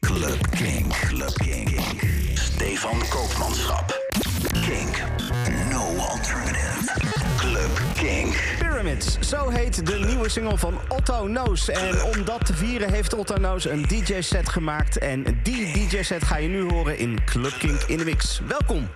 Club King. Club King. Stefan Koopmanschap. Kink. No alternative. Club King. Pyramids, zo heet de nieuwe single van Otto Noos. En om dat te vieren heeft Otto Noos een DJ-set gemaakt. En die DJ-set ga je nu horen in Club Kink in de Mix. Welkom.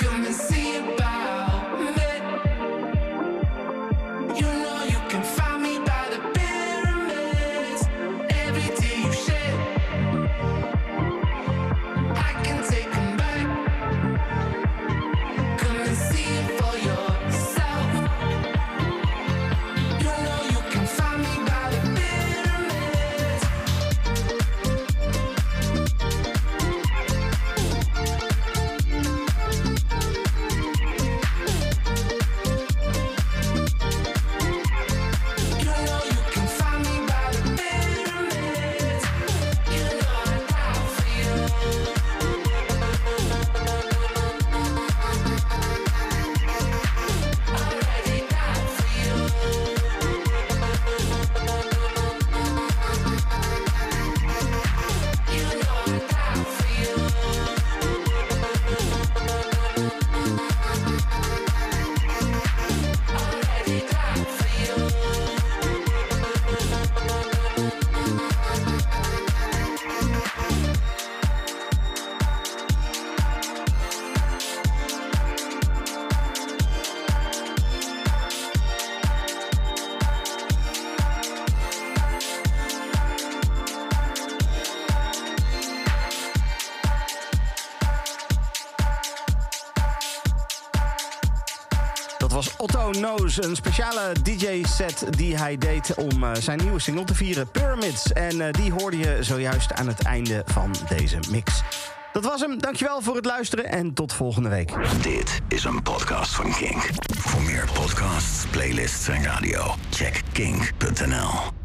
come and see it. Knows, een speciale DJ-set die hij deed om uh, zijn nieuwe single te vieren, Pyramids. En uh, die hoorde je zojuist aan het einde van deze mix. Dat was hem. Dankjewel voor het luisteren en tot volgende week. Dit is een podcast van Kink. Voor meer podcasts, playlists en radio, check kink.nl.